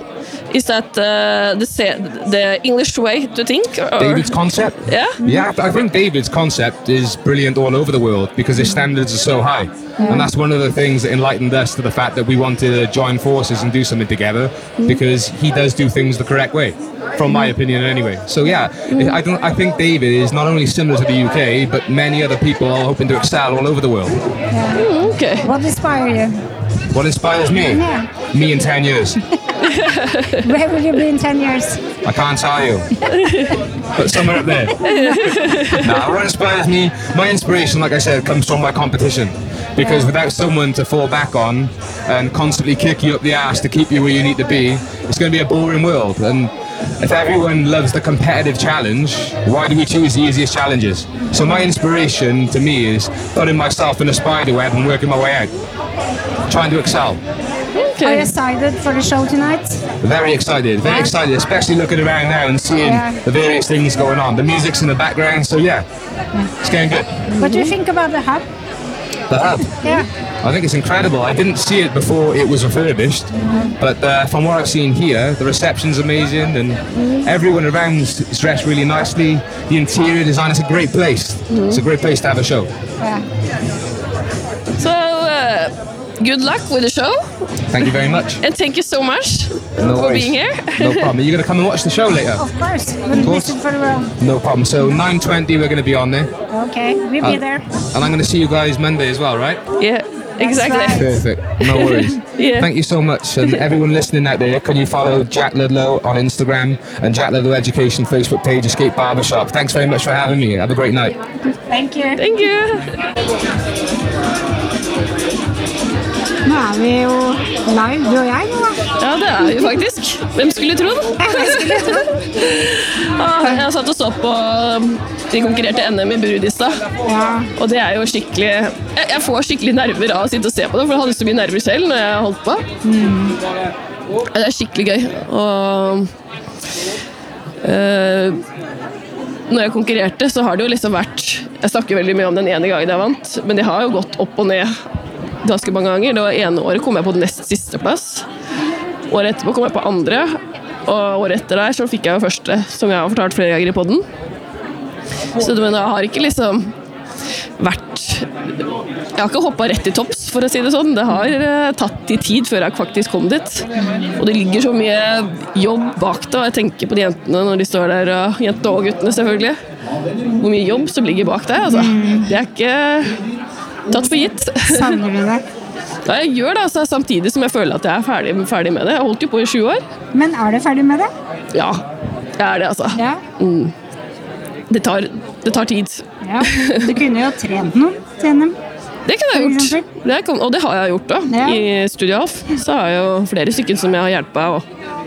is that uh, the sa- the English way to think? Or? David's concept? Yeah. Yeah, I think David's concept is brilliant all over the world because his standards are so high. And that's one of the things that enlightened us to the fact that we wanted to join forces and do something together because he does do things the correct way, from my opinion anyway. So yeah, I don't I think David is not only similar to the UK, but many other people are hoping to excel all over the world. Mm, okay. What inspires you? What inspires me? Yeah. Me in 10 years. Where will you be in 10 years? I can't tell you. but somewhere up there. nah, what inspires me, my inspiration, like I said, comes from my competition. Because without someone to fall back on and constantly kick you up the ass to keep you where you need to be, it's going to be a boring world. And if everyone loves the competitive challenge, why do we choose the easiest challenges? So my inspiration to me is putting myself in a spider web and working my way out. Trying to excel. Are you excited for the show tonight? Very excited, very excited, especially looking around now and seeing Yeah. the various things going on. The music's in the background, so yeah, it's going good. What do you think about the hub? The hub, Yeah. I think it's incredible. I didn't see it before it was refurbished, but uh, from what I've seen here, the reception's amazing and everyone around is dressed really nicely. The interior design is a great place. It's a great place to have a show. Yeah. So, uh, good luck with the show, Thank you very much. and thank you so much No for worries. being here. No problem. Are you going to come and watch the show later? Of course. We'll course. listen for the world. No problem. So 9.20 we're going to be on there. Okay, we'll be Uh, there. And I'm going to see you guys Monday as well, right? Yeah, exactly. right. Perfect. No worries. Yeah. Thank you so much. And everyone listening out there, can you follow Jack Ludlow on Instagram and Jack Ludlow Education Facebook page, Escape Barbershop. Thanks very much for having me. Have a great night. Thank you. Thank you. Nå er vi jo live, du og jeg da. Ja, det er vi faktisk. Hvem skulle trodd? Ah, Jeg satt og så på um, De konkurrerte NM i Burudista. Ja. Og det er jo skikkelig jeg, jeg får skikkelig nerver av å sitte og se på det, for jeg hadde så mye nerver selv når jeg holdt på. Ja, Det er skikkelig gøy. Og eh, når jeg konkurrerte, så har det jo liksom vært Jeg snakker veldig mye om den ene gangen jeg vant, men det har jo gått opp og ned ganske mange ganger. Det var ene året kom jeg på nest siste plass. Året etterpå kom jeg på andre, og året etter der så fikk jeg jo første, som jeg har fortalt flere ganger i podden. Så det- mener, jeg har ikke liksom vært Jeg har ikke hoppa rett i topps, for å si det sånn. Det har eh, tatt i tid før jeg faktisk kom dit. Og det ligger så mye jobb bak det, og jeg tenker på de jentene når de står der, og jentene og guttene selvfølgelig. Hvor mye jobb som ligger bak det. altså. Det er ikke tatt for gitt. Savner du det? Ja, jeg gjør det, altså, samtidig som jeg føler at jeg er ferdig, ferdig med det. Jeg holdt jo på i sju år. Men er du ferdig med det? Ja, jeg er det, altså. Ja. Det tar, det tar tid. ja. Du kunne jo trent noen til NM. Det kunne jeg gjort. Det kan, og det har jeg gjort, da. Ja. I Studio Alf så har jeg jo flere stykker som jeg har hjulpet. Og,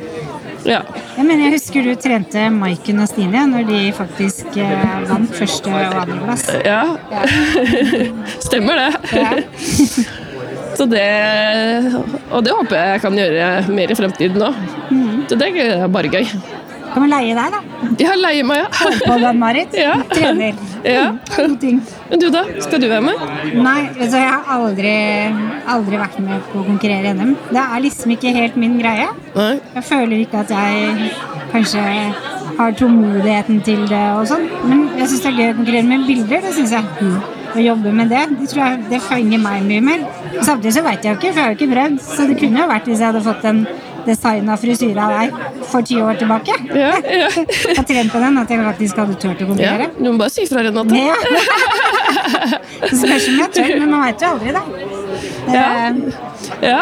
ja. Jeg mener, jeg husker du trente Maiken og Stine når de faktisk eh, vant første og andre plass. Ja. ja. Stemmer det. Ja. Så det Og det håper jeg jeg kan gjøre mer i fremtiden òg. Mm. Så det er bare gøy. Kan vi leie deg, da? Ja, leie meg, ja. På den, Marit. Ja. Trener. ja. Men du, da? Skal du være med? Nei, altså, jeg har aldri, aldri vært med på å konkurrere i NM. Det er liksom ikke helt min greie. Nei. Jeg føler ikke at jeg kanskje har tålmodigheten til det og sånn. Men jeg syns det er gøy å konkurrere med bilder. Det synes jeg. Å jobbe med det, det tror jeg det fenger meg mye mer. Samtidig så veit jeg jo ikke, for jeg har jo ikke prøvd. Så det kunne jo vært hvis jeg hadde fått en designa av deg for ti år tilbake. Ja, ja. Og trent på den, at jeg faktisk hadde turt å ja. konkurrere. Du må bare si fra, Renate. Ja. Det spørs om jeg tør, men man veit jo aldri, da. Ja. Eh, Ja.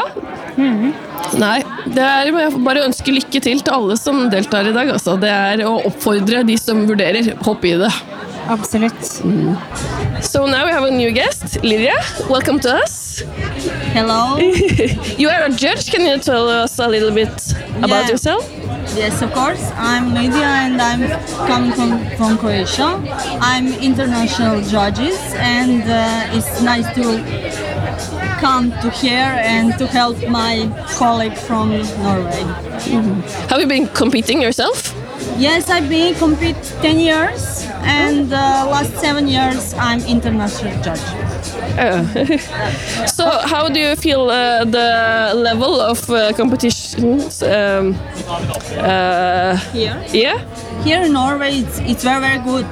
Nei, det er jeg får bare ønske lykke til til alle som deltar i dag. Altså. Det er å oppfordre de som vurderer, hopp i det. Absolutt. So now we have a new guest, Lydia. Welcome to us. Hello. you are a judge. Can you tell us a little bit about Yeah. yourself? Yes, of course. I'm Lydia and I'm coming from, from Croatia. I'm international judges and uh, it's nice to come to here and to help my colleague from Norway. Have you been competing yourself? Yes, I've been compete 10 years and uh, last 7 years I'm international judge. Uh, so how do you feel uh, the level of uh, competitions? Um, uh, Here? Yeah. Here in Norway, it's, it's very very good,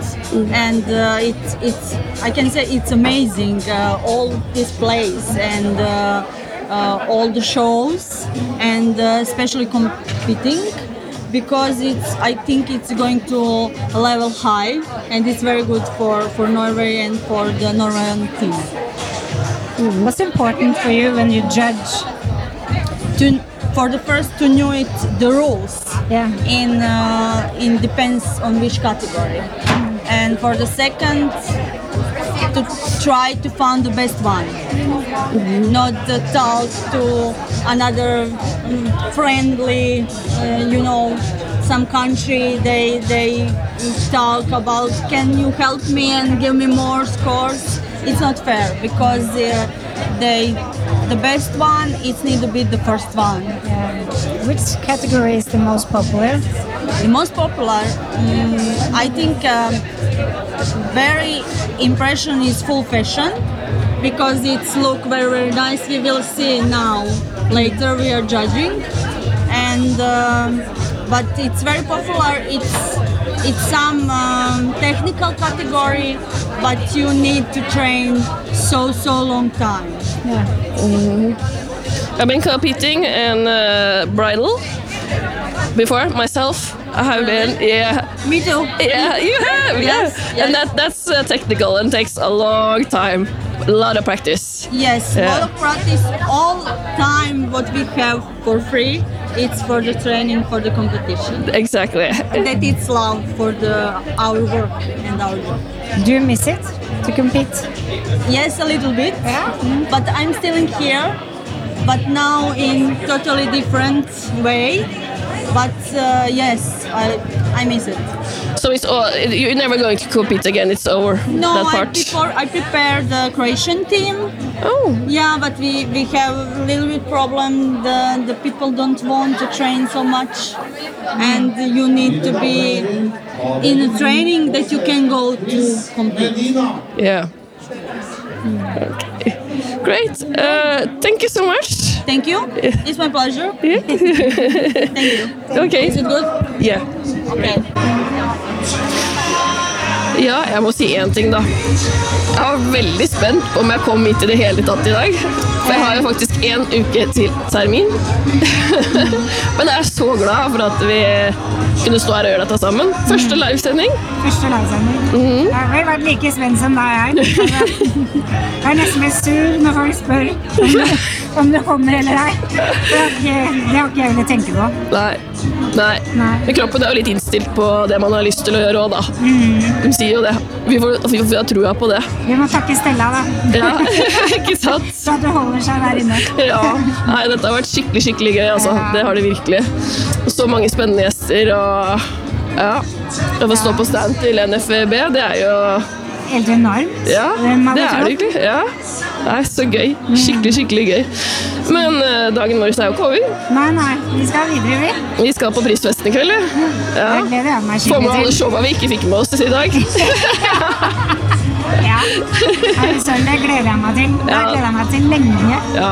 and uh, it's it's I can say it's amazing. Uh, all this place and uh, uh, all the shows, and uh, especially competing, because it's I think it's going to a level high, and it's very good for for Norway and for the Norwegian team. What's important for you when you judge? To for the first to know it the rules. Yeah. in uh, in depends on which category and for the second to try to find the best one not the talk to another mm, friendly uh, you know some country. They they talk about can you help me and give me more scores? It's not fair because uh, they the best one it need to be the first one. Which category is the most popular? the most popular, mm, I think, um, very impression is full fashion because it's look very very nice. We will see now. Later we are judging, and um, but it's very popular. It's it's some um, technical category, but you need to train so so long time. Yeah. I've been competing in uh, bridal before myself. I have been, yeah. Me too. Yeah, you have, Yes, yeah. And that that's uh, technical and takes a long time, a lot of practice. Yes, Yeah. lot of practice. All time what we have for free, it's for the training for the competition. Exactly. that it's love for the our work and our work. Do you miss it to compete? Yes, a little bit. Yeah, But I'm still in here, but now in totally different way. But uh, yes, I I miss it. So it's all, you're never going to compete again. It's over. No, that I before I prepared the Croatian team. Oh. Yeah, but we, we have a little bit problem. The the people don't want to train so much, and you need to be in a training that you can go to compete. Yeah. Okay. Great. Uh, thank you so much. Thank you. It's my pleasure. Yeah. Thank you. Okay. Is it good? Yeah. Okay. Ja, jeg må si én ting, da. Jeg var veldig spent på om jeg kom hit i det hele tatt i dag. For jeg har jo faktisk én uke til termin. Men jeg er så glad for at vi kunne stå her og gjøre dette sammen. Første livesending. Første livesending. Mhm. Jeg har vel vært like svensk som deg, jeg. Jeg er nesten litt sur når folk spør om det kommer eller ei. Det har ikke jeg villet tenke på. Nei. Nei. Men kroppen er jo litt innstilt på det man har lyst til å gjøre òg, da. Mm. De sier jo det. Vi får, vi får trua på det. Vi må takke Stella, da. Ja, ikke sant? Så du holder seg der inne. Ja. Nei, dette har vært skikkelig, skikkelig gøy, altså. Det har det virkelig. Og så mange spennende gjester og ja. Å få stå på stand til NFB, det er jo Helt enormt. Ja, det er det egentlig. Ja. Det er så gøy. Skikkelig, skikkelig gøy. Men eh, dagen vår er jo ikke over. Nei, nei. Vi skal videre, vi. Vi skal på prisfesten i kveld, ja. ja. Få med alle showa vi ikke fikk med oss i dag. Ja. Søren, det gleder jeg meg til. Det gleder jeg meg til lenge. Ja,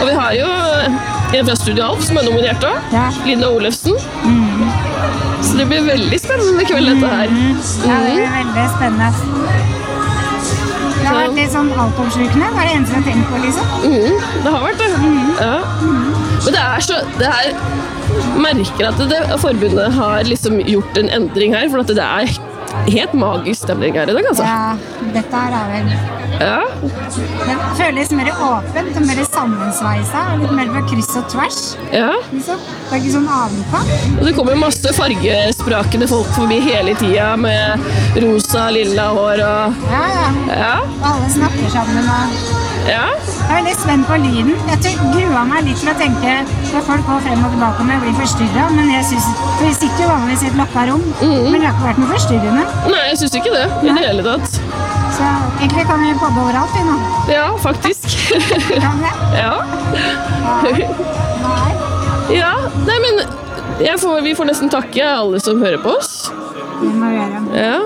og vi har jo en fra Studio Alf som er nominert òg. Linda Olufsen. Så det blir veldig spennende kveld, dette her. Ja, det blir veldig spennende. Det har vært litt sånn altoppslukende. Det er det eneste jeg tenkt på, liksom. Mhm, det har vært det. Ja. Men det er så det er, Merker at det, forbundet har liksom gjort en endring her. For at det er helt magisk stemning her i dag, altså. Ja, dette her er vel Ja. Det føles mer åpent og mer sammensveisa. Litt mer på kryss og tvers. ja. Liksom. Det er ikke sånn avluka. Og det kommer masse fargesprakende folk forbi hele tida med rosa, lilla hår og Ja, ja. Ja. Og alle snakker sammen. og... Ja. Jeg er veldig spent på lyden. Jeg grua meg litt til å tenke når folk går frem og tilbake om jeg blir forstyrra. Men jeg synes, for vi sitter jo vanligvis i et lukka rom, men det har ikke vært noe forstyrrende. Nei, jeg syns ikke det i det hele tatt. Så egentlig kan vi podde overalt, vi nå. Ja, faktisk. Kan vi? ja. Nei. ja. Nei, men får, vi får nesten takke alle som hører på oss. Det må vi gjøre. Ja.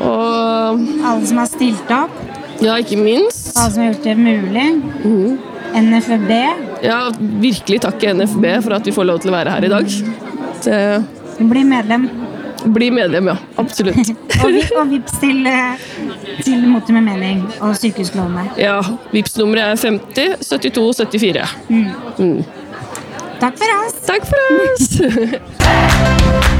Og Alle som har stilt opp, ja, ikke minst. Hva som har gjort det mulig. NFB. Ja, virkelig takk NFB for at vi får lov til å være her i dag. Det, Bli medlem. bli medlem, ja. Absolutt. Og, vi, og vips til, eh, til Motor med mening og sykehuslånet. Ja, vips nummeret er 50 72 74. Mm. Takk for oss. Takk for oss!